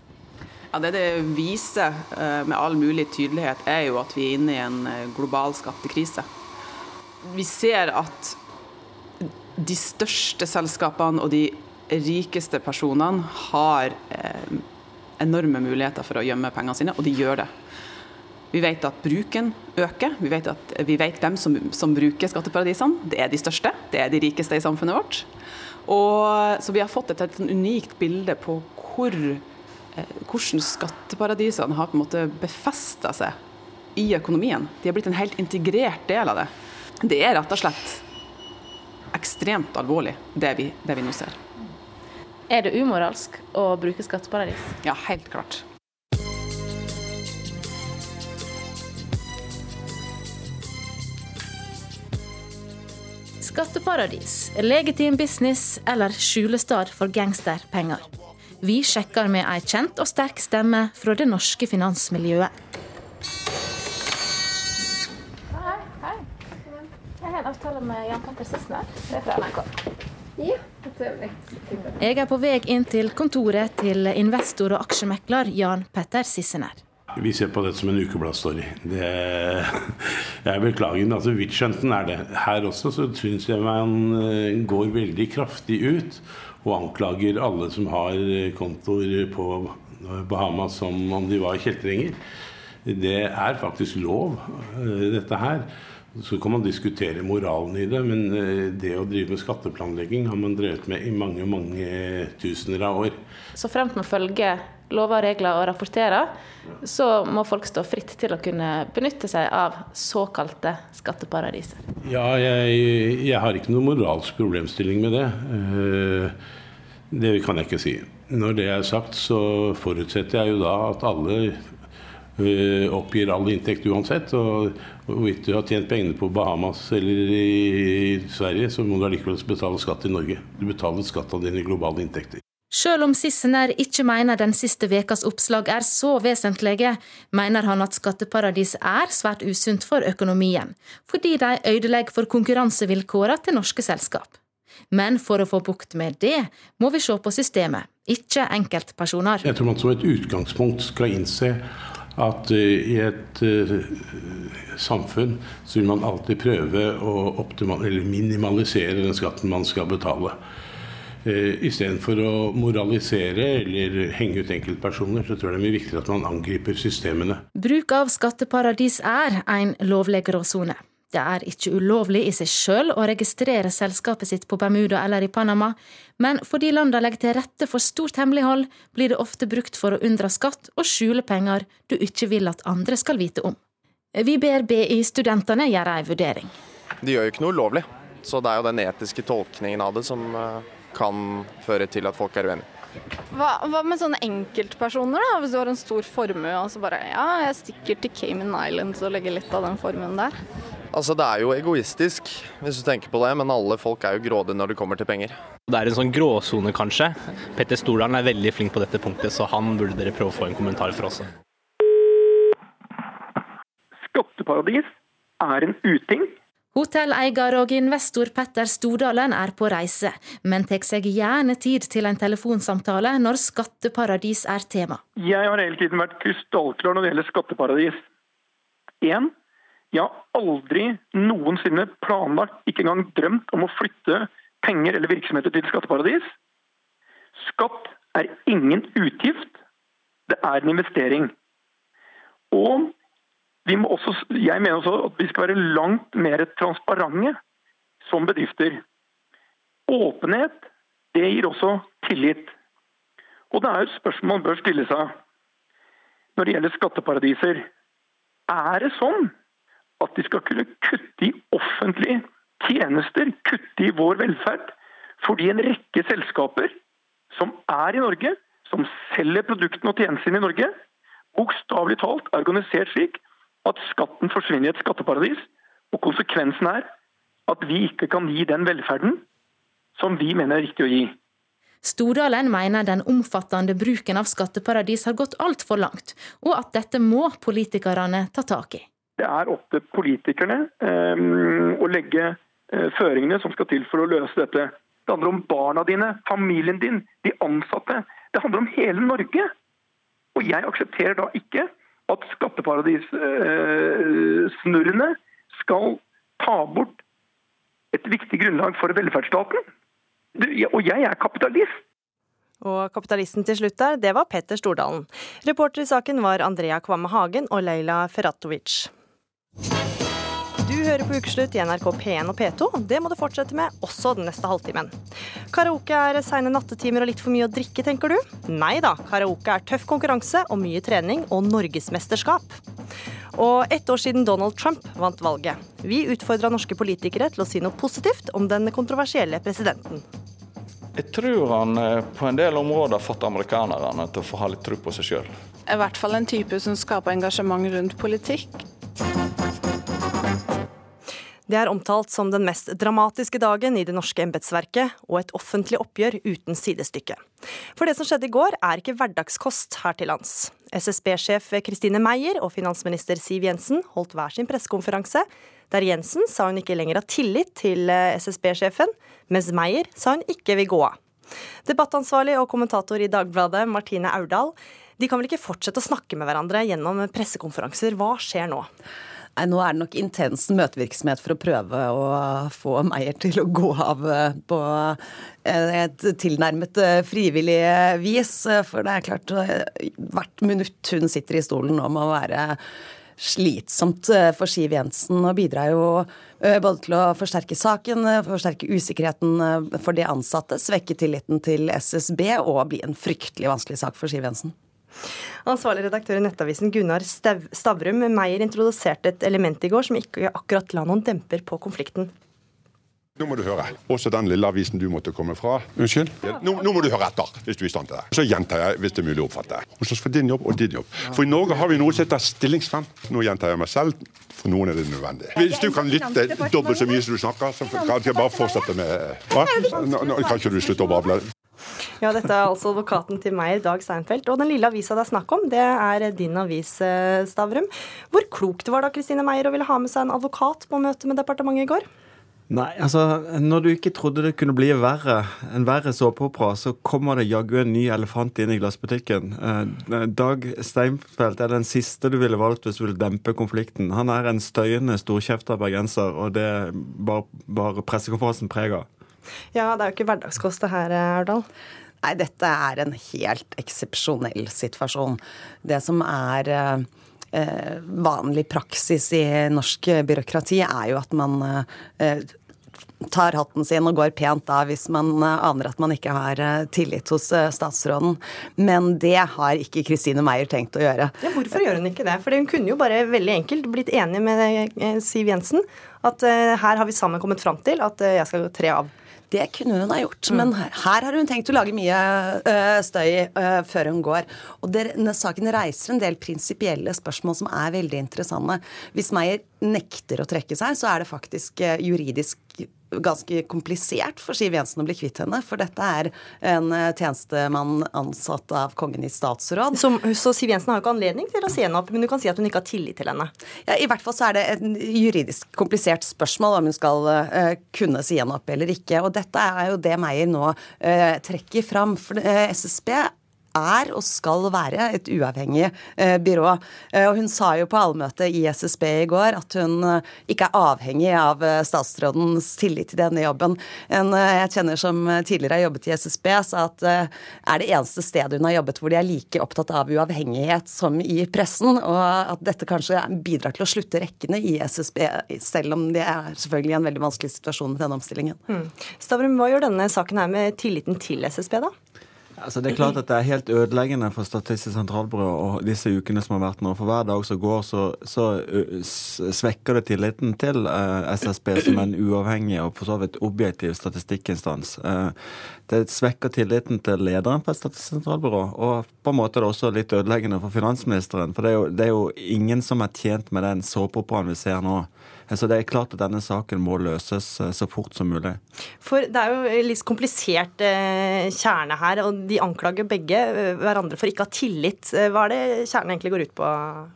Ja, det det viser eh, med all mulig tydelighet, er jo at vi er inne i en eh, global skattekrise. Vi ser at de største selskapene og de rikeste personene har eh, enorme muligheter for å gjemme pengene sine, og de gjør det. Vi vet at bruken øker. Vi vet, at, vi vet hvem som, som bruker skatteparadisene. Det er de største. Det er de rikeste i samfunnet vårt. Og, så vi har fått et helt unikt bilde på hvor, eh, hvordan skatteparadisene har på en måte befesta seg i økonomien. De har blitt en helt integrert del av det. Det er rett og slett ekstremt alvorlig, det vi, det vi nå ser. Er det umoralsk å bruke skatteparadis? Ja, helt klart. Skatteparadis, legitim business eller skjulestad for gangsterpenger. Vi sjekker med ei kjent og sterk stemme fra det norske finansmiljøet. Hei. hei. Jeg har en avtale med Jan Petter Sissener. Det er fra NRK. Ja, Jeg er på vei inn til kontoret til investor og aksjemekler Jan Petter Sissener. Vi ser på dette som en ukebladstory. Jeg beklager, men altså Witch-hunten er det. Her også så syns jeg man eh, går veldig kraftig ut og anklager alle som har kontoer på Bahamas som om de var kjeltringer. Det er faktisk lov, eh, dette her. Så kan man diskutere moralen i det, men eh, det å drive med skatteplanlegging har man drevet med i mange mange tusener av år. Så fremt man følger lover regler og rapporterer, så må folk stå fritt til å kunne benytte seg av såkalte skatteparadiser. Ja, jeg, jeg har ikke noen moralsk problemstilling med det. Eh, det kan jeg ikke si. Når det er sagt, så forutsetter jeg jo da at alle eh, oppgir all inntekt uansett. Og hvorvidt du har tjent pengene på Bahamas eller i Sverige, så må du allikevel betale skatt i Norge. Du betaler skatt av dine globale inntekter. Selv om Sissener ikke mener den siste vekas oppslag er så vesentlige, mener han at skatteparadis er svært usunt for økonomien, fordi de ødelegger for konkurransevilkårene til norske selskap. Men for å få bukt med det, må vi se på systemet, ikke enkeltpersoner. Jeg tror man som et utgangspunkt skal innse at uh, i et uh, samfunn så vil man alltid prøve å minimalisere den skatten man skal betale. Eh, Istedenfor å moralisere eller henge ut enkeltpersoner, så tror jeg det er mye viktigere at man angriper systemene. Bruk av skatteparadis er en lovlig gråsone. Det er ikke ulovlig i seg sjøl å registrere selskapet sitt på Bermuda eller i Panama, men fordi landene legger til rette for stort hemmelighold, blir det ofte brukt for å unndra skatt og skjule penger du ikke vil at andre skal vite om. Vi ber BI-studentene gjøre ei vurdering. De gjør jo ikke noe ulovlig, så det er jo den etiske tolkningen av det som eh, kan føre til at folk er uenige. Hva, hva, med sånne enkeltpersoner, da? Hvis du har en stor formue og så bare ja, jeg stikker til Cayman Islands og legger litt av den formuen der. Altså Det er jo egoistisk, hvis du tenker på det, men alle folk er jo grådige når det kommer til penger. Det er en sånn gråsone, kanskje. Petter Stordalen er veldig flink på dette punktet, så han burde dere prøve å få en kommentar for også. Skatteparadis er en uting Hotelleier og investor Petter Stordalen er på reise, men tar seg gjerne tid til en telefonsamtale når skatteparadis er tema. Jeg har hele tiden vært krystallklar når det gjelder skatteparadis. En, jeg har aldri noensinne planlagt, ikke engang drømt om å flytte penger eller virksomheter til skatteparadis. Skatt er ingen utgift, det er en investering. Og også, jeg mener også at vi skal være langt mer transparente som bedrifter. Åpenhet det gir også tillit. Og Det er et spørsmål man bør stille seg når det gjelder skatteparadiser. Er det sånn at de skal kunne kutte i offentlige tjenester, kutte i vår velferd, fordi en rekke selskaper som er i Norge, som selger produktene og tjenestene i Norge, bokstavelig talt er organisert slik at skatten forsvinner i et skatteparadis. Og konsekvensen er at vi ikke kan gi den velferden som vi mener er riktig å gi. Stordalen mener den omfattende bruken av skatteparadis har gått altfor langt, og at dette må politikerne ta tak i. Det er opp til politikerne eh, å legge eh, føringene som skal til for å løse dette. Det handler om barna dine, familien din, de ansatte. Det handler om hele Norge. Og jeg aksepterer da ikke at skatteparadissnurrene skal ta bort et viktig grunnlag for velferdsstaten. Og jeg er kapitalist. Og kapitalisten til slutt der, det var Petter Stordalen. Reporter i saken var Andrea Kvamme Hagen og Leila Ferratovic. Du hører på Ukeslutt i NRK P1 og P2. Det må du fortsette med også den neste halvtimen. Karaoke er seine nattetimer og litt for mye å drikke, tenker du? Nei da, karaoke er tøff konkurranse og mye trening og norgesmesterskap. Og ett år siden Donald Trump vant valget. Vi utfordra norske politikere til å si noe positivt om den kontroversielle presidenten. Jeg tror han eh, på en del områder har fått amerikanerne til å få ha litt tro på seg sjøl. I hvert fall en type som skaper engasjement rundt politikk. Det er omtalt som den mest dramatiske dagen i det norske embetsverket, og et offentlig oppgjør uten sidestykke. For det som skjedde i går, er ikke hverdagskost her til lands. SSB-sjef Kristine Meyer og finansminister Siv Jensen holdt hver sin pressekonferanse, der Jensen sa hun ikke lenger har tillit til eh, SSB-sjefen, mens Meyer sa hun ikke vil gå av. Debattansvarlig og kommentator i Dagbladet, Martine Aurdal, de kan vel ikke fortsette å snakke med hverandre gjennom pressekonferanser. Hva skjer nå? Nei, Nå er det nok intens møtevirksomhet for å prøve å få Meyer til å gå av eh, på et tilnærmet eh, frivillig vis. For det er klart, eh, hvert minutt hun sitter i stolen nå må være slitsomt for Siv Jensen, og bidrar jo både til å forsterke saken, forsterke usikkerheten for de ansatte, svekke tilliten til SSB og bli en fryktelig vanskelig sak for Siv Jensen. Ansvarlig redaktør i Nettavisen Gunnar Stavrum Meyer introduserte et element i går som ikke akkurat la noen demper på konflikten. Nå må du høre. Også den lille avisen du måtte komme fra. Unnskyld? Nå, nå, må du høre etter, hvis du er i stand til det. Så gjentar jeg, hvis det er mulig å oppfatte. Hun slåss for din jobb og din jobb. For i Norge har vi noe som heter stillingsvenn. Nå gjentar jeg meg selv. For noen er det nødvendig. Hvis du kan lytte dobbelt så mye som du snakker, så kan jeg bare fortsette med Hva? Nå, nå, kan ikke du slutte å bable? Ja, dette er altså advokaten til meg, Dag Seinfeld. Og den lille avisa det er snakk om, det er din avis, eh, Stavrum. Hvor klokt var det av Kristine Meier å ville ha med seg en advokat på møte med departementet i går? Nei, altså når du ikke trodde det kunne bli verre, en verre såpeopera, så kommer det jaggu en ny elefant inn i glassbutikken. Eh, Dag Steinfeld er den siste du ville valgt hvis du ville dempe konflikten. Han er en støyende storkjefta bergenser, og det bar, bar pressekonferansen preger. Ja, det er jo ikke hverdagskost det her, Aurdal. Nei, dette er en helt eksepsjonell situasjon. Det som er eh, vanlig praksis i norsk byråkrati, er jo at man eh, tar hatten sin og går pent av hvis man aner at man ikke har eh, tillit hos eh, statsråden. Men det har ikke Kristine Meyer tenkt å gjøre. Ja, hvorfor gjør hun ikke det? For hun kunne jo bare veldig enkelt blitt enig med eh, Siv Jensen. At her har vi sammen kommet fram til at jeg skal tre av. Det kunne hun ha gjort, men her har hun tenkt å lage mye uh, støy uh, før hun går. Og denne saken reiser en del prinsipielle spørsmål som er veldig interessante. Hvis Meyer nekter å trekke seg, så er det faktisk uh, juridisk ganske komplisert for Siv Jensen å bli kvitt henne. For dette er en tjenestemann ansatt av Kongen i statsråd. Så, så Siv Jensen har jo ikke anledning til å si henne opp, men du kan si at hun ikke har tillit til henne? Ja, I hvert fall så er det et juridisk komplisert spørsmål om hun skal uh, kunne si henne opp eller ikke. Og dette er jo det Meyer nå uh, trekker fram. For uh, SSB er og skal være et uavhengig eh, byrå. Eh, og hun sa jo på allmøtet i SSB i går at hun eh, ikke er avhengig av statsrådens tillit til denne jobben. En jeg kjenner som tidligere har jobbet i SSB, sa at eh, er det eneste stedet hun har jobbet hvor de er like opptatt av uavhengighet som i pressen, og at dette kanskje bidrar til å slutte rekkene i SSB, selv om det er selvfølgelig en veldig vanskelig situasjon med denne omstillingen. Mm. Stavrum, hva gjør denne saken her med tilliten til SSB, da? Altså Det er klart at det er helt ødeleggende for Statistisk sentralbyrå og disse ukene som har vært nå. For hver dag som går, så, så svekker det tilliten til SSB som en uavhengig og for så vidt objektiv statistikkinstans. Det svekker tilliten til lederen på Statistisk sentralbyrå, og på en måte er det også litt ødeleggende for finansministeren. For det er jo, det er jo ingen som er tjent med den såpeoperaen vi ser nå. Så det er klart at denne saken må løses eh, så fort som mulig. For det er jo litt komplisert eh, kjerne her, og de anklager begge eh, hverandre for ikke å ha tillit. Hva er det kjernen egentlig går ut på,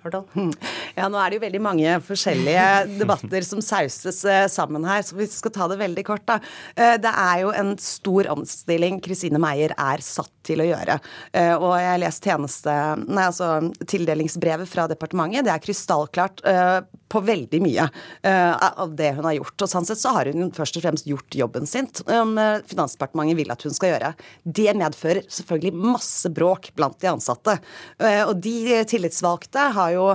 Hørtal? Hmm. Ja, nå er det jo veldig mange forskjellige debatter som sauses sammen her, så vi skal ta det veldig kort, da. Det er jo en stor omstilling Kristine Meier er satt til å gjøre. Og jeg har lest tjeneste, nei, altså tildelingsbrevet fra departementet. Det er krystallklart på veldig mye uh, av det hun har gjort. Og sånn sett så har hun først og fremst gjort jobben sin, som uh, Finansdepartementet vil at hun skal gjøre. Det medfører selvfølgelig masse bråk blant de ansatte. Uh, og de tillitsvalgte har jo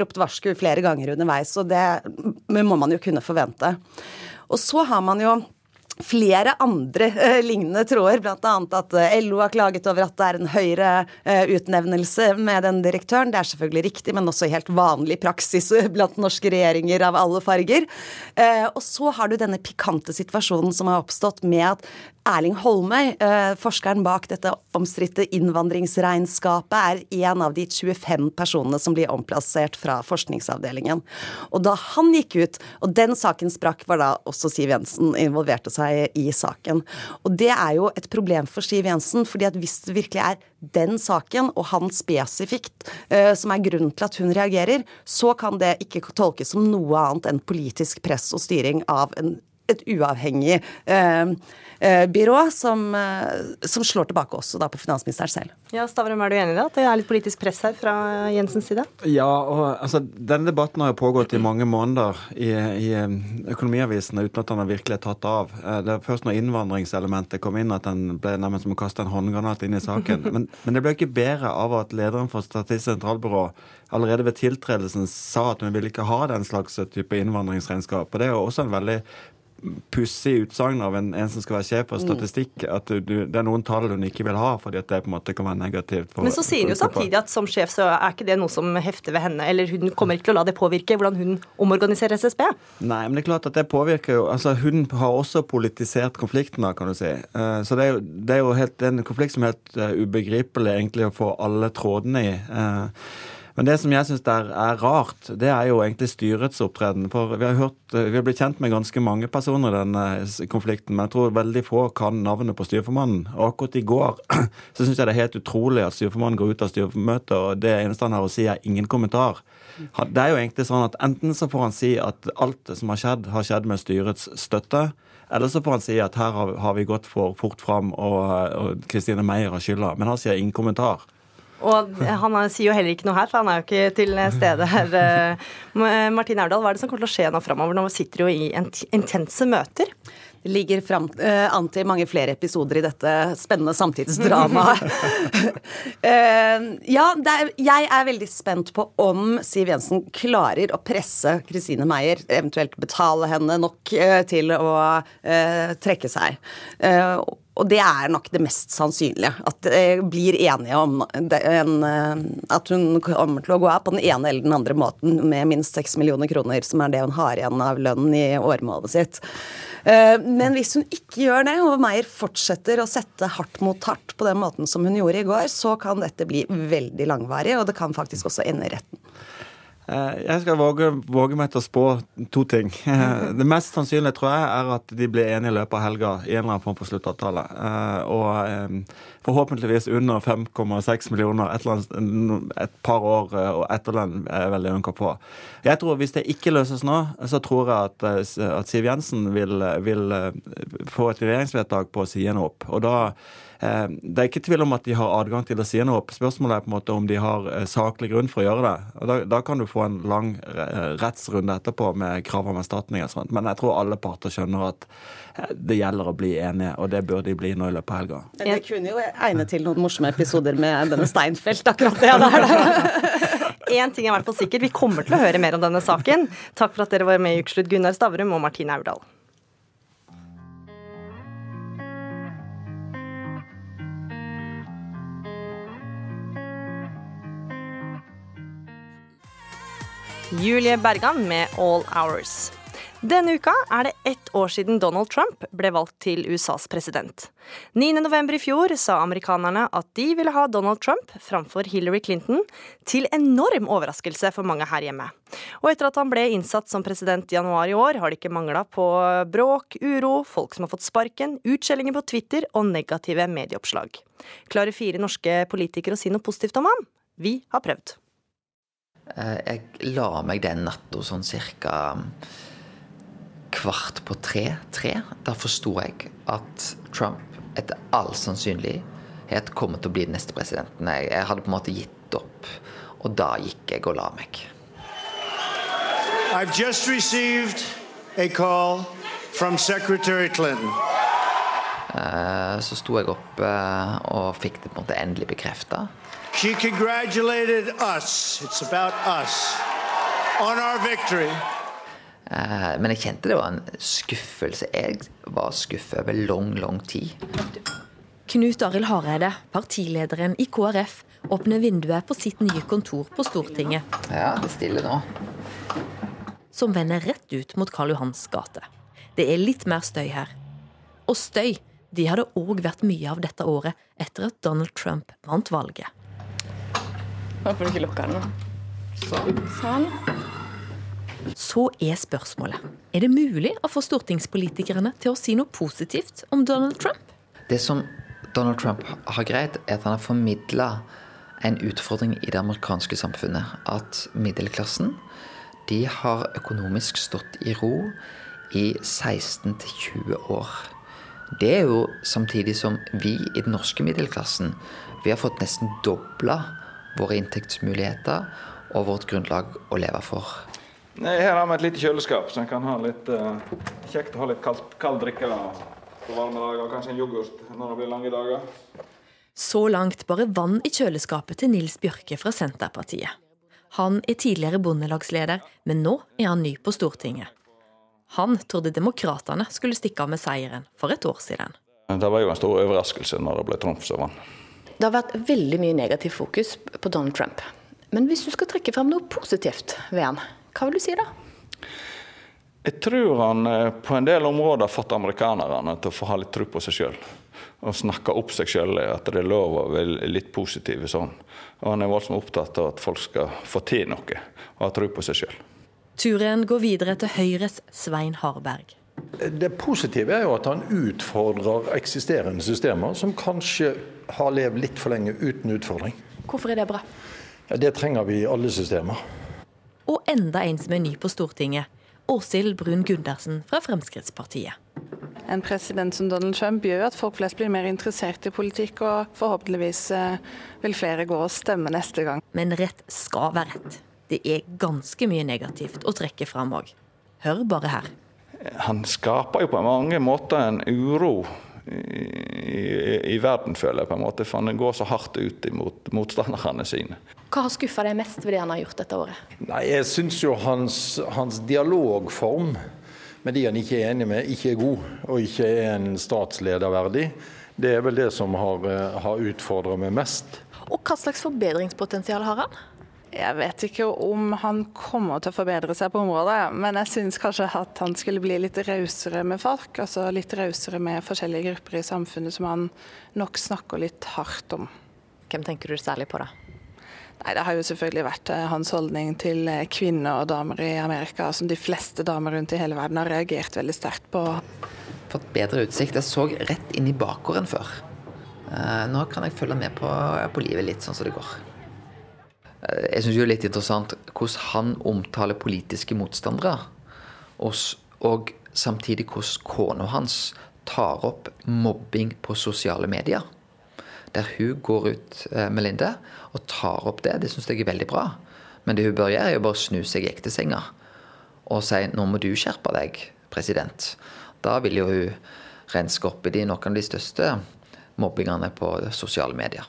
ropt varsku flere ganger underveis, og det må man jo kunne forvente. Og så har man jo flere andre eh, lignende tråder, bl.a. at uh, LO har klaget over at det er en høyere uh, utnevnelse med den direktøren. Det er selvfølgelig riktig, men også helt vanlig praksis blant norske regjeringer av alle farger. og så har du denne pikante situasjonen som har oppstått med at Erling Holmøy, forskeren bak dette omstridte innvandringsregnskapet, er en av de 25 personene som blir omplassert fra forskningsavdelingen. Og da han gikk ut, og den saken sprakk, var da også Siv Jensen involverte seg seg i saken. Og det er jo et problem for Siv Jensen, fordi at hvis det virkelig er den saken, og han spesifikt, uh, som er grunnen til at hun reagerer, så kan det ikke tolkes som noe annet enn politisk press og styring av en, et uavhengig uh, Eh, byrå som, eh, som, slår tilbake også da på finansministeren selv. Ja, Stavrum, er du enig i det? At det er litt politisk press her fra Jensens side? Ja, og altså, denne debatten har jo pågått i mange måneder i, i eh, økonomiavisene uten at den har virkelig tatt av. Det er først når innvandringselementet kom inn at den ble nærmest som å kaste en håndgranat inn i saken. Men, men det ble ikke bedre av at lederen for Statistisk sentralbyrå allerede ved tiltredelsen sa at hun ville ikke ha den slags type innvandringsregnskap. Og Det er jo også en veldig pussig utsagn av en, en, som skal være sjef for mm. statistikk, at du, det er noen tall hun ikke vil ha, fordi at det på en måte kan være negativt. For, Men så sier hun jo samtidig at som sjef så er ikke det noe som hefter ved henne, eller hun kommer ikke til å la det påvirke hvordan hun omorganiserer SSB? Nei, men det er klart at det påvirker jo altså Hun har også politisert konflikten, da, kan du si. Eh, så det er jo, det er jo helt, en konflikt som er helt eh, ubegripelig egentlig å få alle trådene i. Eh, men det som jeg syns er, rart, det er jo egentlig styrets opptreden. For vi har, hørt, vi har blitt kjent med ganske mange personer i denne konflikten, men jeg tror veldig få kan navnet på styreformannen. Og akkurat i går så syns jeg det er helt utrolig at styreformannen går ut av styremøtet, og det eneste han har å si, er ingen kommentar. Det er jo egentlig sånn at enten så får han si at alt som har skjedd, har skjedd med styrets støtte. Eller så får han si at her har, vi gått for fort fram, og Kristine Meyer har skylda. Men han sier ingen kommentar. Og han sier jo heller ikke noe her, for han er jo ikke til stede her. Eh, Martin Aurdal, hva er det som kommer til å skje nå framover? Nå sitter jo i intense møter. Det ligger frem, uh, an til mange flere episoder i dette spennende samtidsdramaet. uh, ja, er, jeg er veldig spent på om Siv Jensen klarer å presse Kristine Meyer, eventuelt betale henne nok uh, til å trekke seg. Og det er nok det mest sannsynlige. At de blir enige om en, at hun kommer til å gå av på den ene eller den andre måten med minst seks millioner kroner, som er det hun har igjen av lønnen i åremålet sitt. Eh, men hvis hun ikke gjør det, og Meyer fortsetter å sette hardt mot hardt på den måten som hun gjorde i går, så kan dette bli veldig langvarig, og det kan faktisk også ende i retten. Eh, jeg skal våge, våge, meg til å spå to ting. Det mest sannsynlige tror jeg er at de blir enige i løpet av helga i en eller annen form for sluttavtale. Eh, og eh, forhåpentligvis under 5,6 millioner et, annet, et, par år og etterlønn er veldig unker på. Jeg tror Hvis det ikke løses nå, så tror jeg at, at Siv Jensen vil, vil få et regjeringsvedtak på å si henne opp. Og da Eh, det er ikke tvil om at de har adgang til å si noe. Spørsmålet er på en måte om de har eh, saklig grunn for å gjøre det. Og da, da kan du få en lang eh, rettsrunde etterpå med krav om erstatning og sånt. Men jeg tror alle parter skjønner at det gjelder å bli enige, og det bør de bli nå i løpet av helga. Det kunne jo egne til noen morsomme episoder med denne Steinfeld, akkurat det der. Én ting er i hvert fall sikkert, vi kommer til å høre mer om denne saken. Takk for at dere var med i Ukeslutt, Gunnar Stavrum og Martine Aurdal. Julie Bergan med All Hours. Denne uka er det ett år siden Donald Trump ble valgt til USAs president. 9.11. i fjor sa amerikanerne at de ville ha Donald Trump framfor Hillary Clinton, til enorm overraskelse for mange her hjemme. Og etter at han ble innsatt som president i januar i år, har det ikke mangla på bråk, uro, folk som har fått sparken, utskjellinger på Twitter og negative medieoppslag. Klarer fire norske politikere å si noe positivt om ham? Vi har prøvd. Eh, jeg la meg den natta sånn cirka kvart på tre-tre. Da forsto jeg at Trump etter all sannsynlighet kommer til å bli den neste presidenten. Jeg, jeg hadde på en måte gitt opp, og da gikk jeg og la meg. I've just received a call from Secretary Clinton. Eh, så sto jeg opp eh, og fikk det på en måte endelig bekrefta. She congratulated us. It's about us. On our victory. Uh, men jeg kjente det var en skuffelse. Jeg var skuffet over lang, lang tid. Knut Arild Hareide, partilederen i KrF, åpner vinduet på sitt nye kontor på Stortinget. Ja, det er stille nå. Som vender rett ut mot Karl Johans gate. Det er litt mer støy her. Og støy de hadde òg vært mye av dette året etter at Donald Trump vant valget. Får du ikke lukker den. Sånn. sånn. Så er spørsmålet er det mulig å få stortingspolitikerne til å si noe positivt om Donald Trump? Det som Donald Trump har greid, er at han har formidla en utfordring i det amerikanske samfunnet. At middelklassen de har økonomisk stått i ro i 16-20 år. Det er jo samtidig som vi i den norske middelklassen vi har fått nesten dobla våre inntektsmuligheter og vårt grunnlag å leve for. Nei, her har vi et lite kjøleskap, så en kan ha litt uh, kjekt å ha litt kaldt, kald drikke på varme dager. Kanskje en yoghurt når det blir lange dager. Så langt bare vann i kjøleskapet til Nils Bjørke fra Senterpartiet. Han er tidligere bondelagsleder, men nå er han ny på Stortinget. Han trodde demokratene skulle stikke av med seieren for et år siden. Det var jo en stor overraskelse når det ble Trump som vant. Det har vært veldig mye negativt fokus på Donald Trump. Men hvis du skal trekke frem noe positivt ved han, hva vil du si da? Jeg tror han eh, på en del områder har fått amerikanerne til å få ha litt tro på seg sjøl. Og snakke opp seg sjøl, at det er lov å være litt positiv sånn. Og han er voldsomt opptatt av at folk skal få til noe, og ha tro på seg sjøl. Turen går videre til Høyres Svein Harberg. Det positive er jo at han utfordrer eksisterende systemer, som kanskje har levd litt for lenge uten utfordring. Hvorfor er det bra? Det trenger vi i alle systemer. Og enda en som er ny på Stortinget. Åshild Brun Gundersen fra Fremskrittspartiet. En president som Donald Trump gjør at folk flest blir mer interessert i politikk, og forhåpentligvis eh, vil flere gå og stemme neste gang. Men rett skal være rett. Det er ganske mye negativt å trekke fram òg. Hør bare her. Han skaper jo på mange måter en uro i, i, verden, føler jeg, på en måte, for han går så hardt ut mot motstanderne sine. Hva har skuffa deg mest ved det han har gjort dette året? Nei, Jeg syns jo hans, hans, dialogform med de han ikke er enig med, ikke er god, og ikke er en statsleder verdig. Det er vel det som har, eh, har utfordra meg mest. Og hva slags forbedringspotensial har han? Jeg vet ikke om han kommer til å forbedre seg på området, men jeg syns kanskje at han skulle bli litt rausere med folk. Altså litt rausere med forskjellige grupper i samfunnet som han nok snakker litt hardt om. Hvem tenker du særlig på, da? Nei, Det har jo selvfølgelig vært eh, hans holdning til eh, kvinner og damer i Amerika, som de fleste damer rundt i hele verden har reagert veldig sterkt på. Fått bedre utsikt. Jeg så rett inn i bakgården før. Eh, nå kan jeg følge med på, på livet litt sånn som det går. Jeg syns det er litt interessant hvordan han omtaler politiske motstandere, og, og samtidig hvordan kona hans tar opp mobbing på sosiale medier. Der hun går ut, Melinda, og tar opp det. Det syns jeg er veldig bra. Men det hun bør gjøre, er å bare snu seg i ektesenga og si nå må du skjerpe deg, president. Da vil jo hun renske opp i de noen av de største mobbingene på sosiale medier.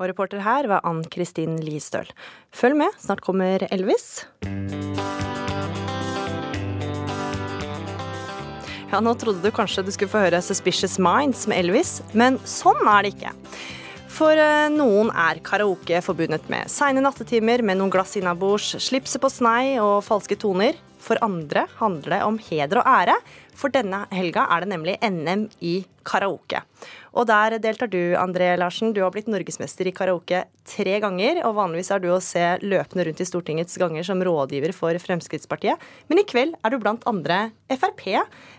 Og reporter her var Ann Kristin Listøl. Følg med, snart kommer Elvis. Ja, nå trodde du kanskje du skulle få høre Suspicious Minds med Elvis, men sånn er det ikke. For eh, noen er karaoke forbundet med seine nattetimer med noen glass innabords, slipset på snei og falske toner. For andre handler det om heder og ære, for denne helga er det nemlig NM i karaoke. Og der deltar du, André Larsen. Du har blitt norgesmester i karaoke tre ganger. Og vanligvis er du å se løpende rundt i Stortingets ganger som rådgiver for Fremskrittspartiet. Men i kveld er du blant andre Frp.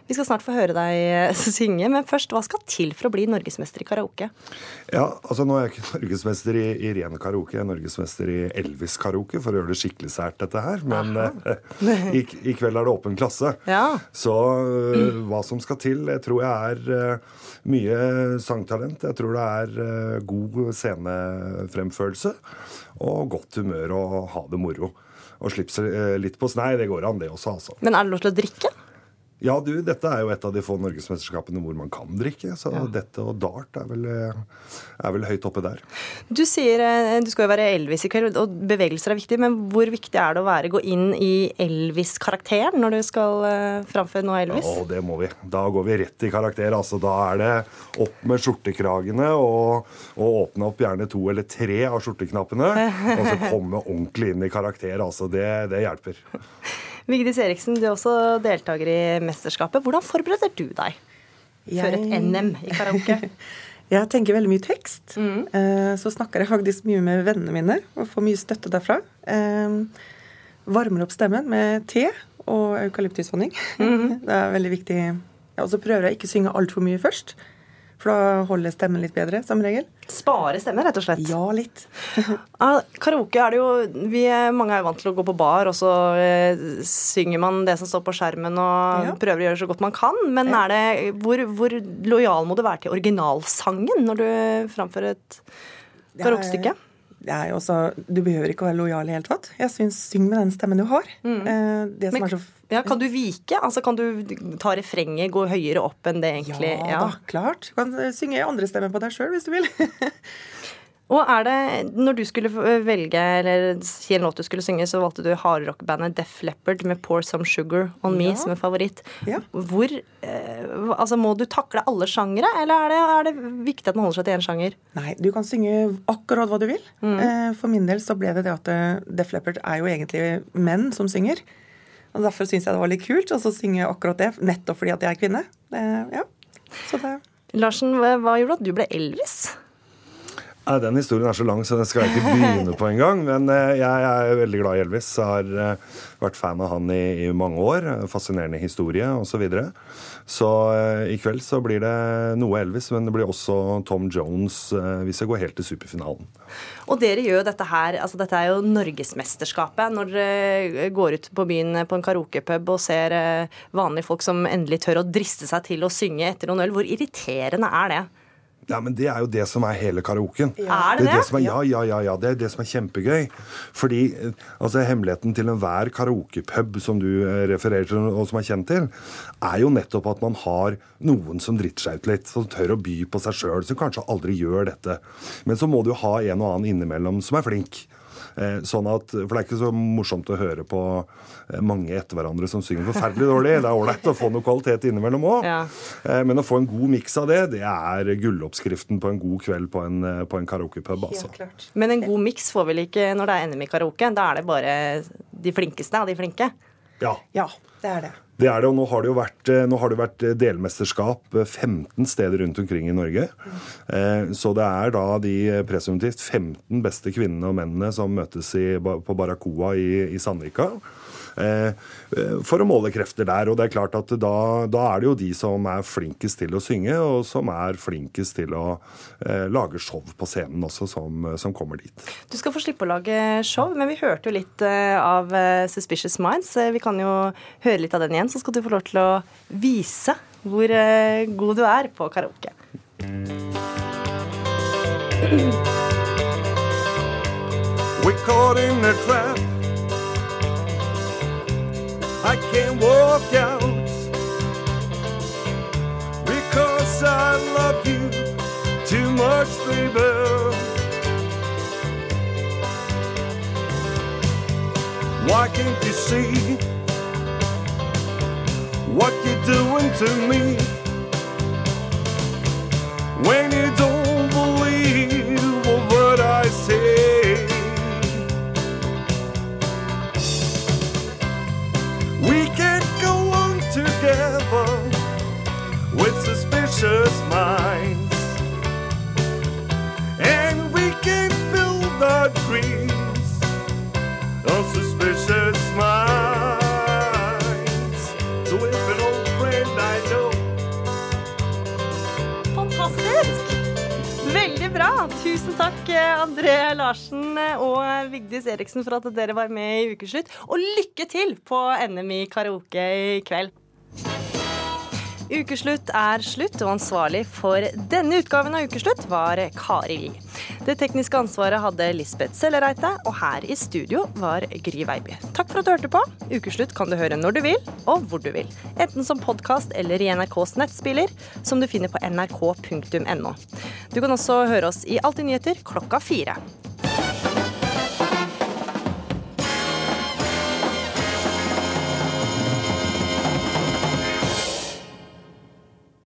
Vi skal snart få høre deg synge, men først, hva skal til for å bli norgesmester i karaoke? Ja, altså Nå er jeg ikke norgesmester i, i ren karaoke, jeg er norgesmester i Elvis-karaoke, for å gjøre det skikkelig sært, dette her. Men uh, i, i, kveld er det åpen klasse. Ja. Så mm. hva som skal til, jeg tror jeg er uh, mye sangtalent. Jeg tror det er uh, god scenefremførelse og godt humør og ha det moro. Og slippe seg uh, litt på snei, det går an, det også, altså. Men er det lov til å drikke? Ja, du, dette er jo et av de få norgesmesterskapene hvor man kan drikke. Så ja. dette og dart er vel, er vel, høyt oppe der. Du sier eh, du skal jo være Elvis i kveld, og bevegelser er viktig. Men hvor viktig er det å være, gå inn i Elvis-karakteren når du skal framføre noe Elvis? Ja, det må vi. Da går vi rett i karakter. Altså, da er det opp med skjortekragene og, og åpne opp gjerne to eller tre av skjorteknappene. og så komme ordentlig inn i karakter. Altså, det, det hjelper. Vigdis Eriksen, du er også deltaker i mesterskapet. Hvordan forbereder du deg før et NM i karaoke? jeg tenker veldig mye tekst. Mm. Så snakker jeg faktisk mye med vennene mine og får mye støtte derfra. Varmer opp stemmen med te og eukalyptushonning. Mm. Det er veldig viktig. Og så prøver jeg ikke å synge altfor mye først. For da holder stemmen litt bedre, som regel. Spare stemmen, rett og slett? Ja, litt. Karaoke er det jo vi Mange er jo vant til å gå på bar, og så eh, synger man det som står på skjermen, og ja. prøver å gjøre så godt man kan. Men ja. er det, hvor, hvor lojal må du være til originalsangen når du framfører et karaokestykke? Er jo også, Du behøver ikke å være lojal i hele tatt. Jeg syns syng med den stemmen du har. Mm. Eh, det som Men, er så ja, Kan du vike? Altså Kan du ta refrenget, gå høyere opp enn det egentlig Ja, ja. da, klart. Du kan synge andre stemmer på deg sjøl hvis du vil. Og er det, når du skulle velge, eller si en låt du skulle synge, så valgte du hardrockbandet Def Leppard med 'Pour Some Sugar On Me' ja. som en favoritt. Ja. Hvor eh, Altså, må du takle alle sjangere, eller er det, er det, viktig at man holder seg til én sjanger? Nei, du kan synge akkurat hva du vil. Mm. Eh, for min del så ble det det at eh, Def Leppard er jo egentlig menn som synger. Og Derfor syns jeg det var litt kult å synge akkurat det, nettopp fordi at jeg er kvinne. Eh, ja. Det... Larsen, hva gjorde at du ble Elvis? Nei, Den historien er så lang, så den skal jeg ikke begynne på engang. Men eh, jeg, er veldig glad i Elvis. Jeg har eh, vært fan av han i, i mange år. Fascinerende historie osv. Så, videre. så eh, i kveld så blir det noe Elvis, men det blir også Tom Jones hvis jeg går helt til superfinalen. Og dere gjør dette her, altså dette er jo norgesmesterskapet. Når dere går ut på byen på en karaokepub og ser vanlige folk som endelig tør å driste seg til å synge etter noen øl, hvor irriterende er det? Ja, men Det er jo det som er hele karaoken. Ja. Er det det? det, er, ja, ja, ja, ja. Det er det som er kjempegøy. Fordi altså, Hemmeligheten til enhver karaokepub som du eh, refererer til, og som er kjent til, er jo nettopp at man har noen som driter seg ut litt. Som tør å by på seg sjøl. Som kanskje aldri gjør dette. Men så må du ha en og annen innimellom som er flink. Eh, sånn at, for det er ikke så morsomt å høre på eh, mange etter hverandre som synger forferdelig dårlig. Det er ålreit å få noe kvalitet innimellom òg. Ja. Eh, men å få en god miks av det, det er gulloppskriften på en god kveld på en, på en karaokepub. Altså. Men en god miks får vel ikke når det er NM i karaoke? Da er det bare de flinkeste av de flinke? Ja. ja det er det. Det er det, og nå har det jo vært, har det vært delmesterskap 15 steder rundt omkring i Norge. Så det er da de presumptivt 15 beste kvinnene og mennene som møtes i, på Barracoa i, i Sandvika. Eh, eh, for å måle krefter der. Og det er klart at da, da, er det jo de som er flinkest til å synge, og som er flinkest til å eh, lage show på scenen også, som, som, kommer dit. Du skal få slippe å lage show, men vi hørte jo litt av Suspicious Minds. Vi kan jo høre litt av den igjen, så skal du få lov til å vise hvor god du er på karaoke. We caught in a trap can't you see? What you're doing to me Tusen takk, André Larsen og Vigdis Eriksen, for at dere var med i Ukeslutt. Og lykke til på NM i karaoke i kveld. Ukeslutt er slutt, og ansvarlig for denne utgaven av Ukeslutt var Kari Li. Det tekniske ansvaret hadde Lisbeth Sellereite, og her i studio var Gry Veiby. Takk for at du hørte på. Ukeslutt kan du høre når du vil, og hvor du vil. Enten som podkast eller i NRKs nettspiller, som du finner på nrk.no. Du kan også høre oss i Alltid nyheter klokka fire.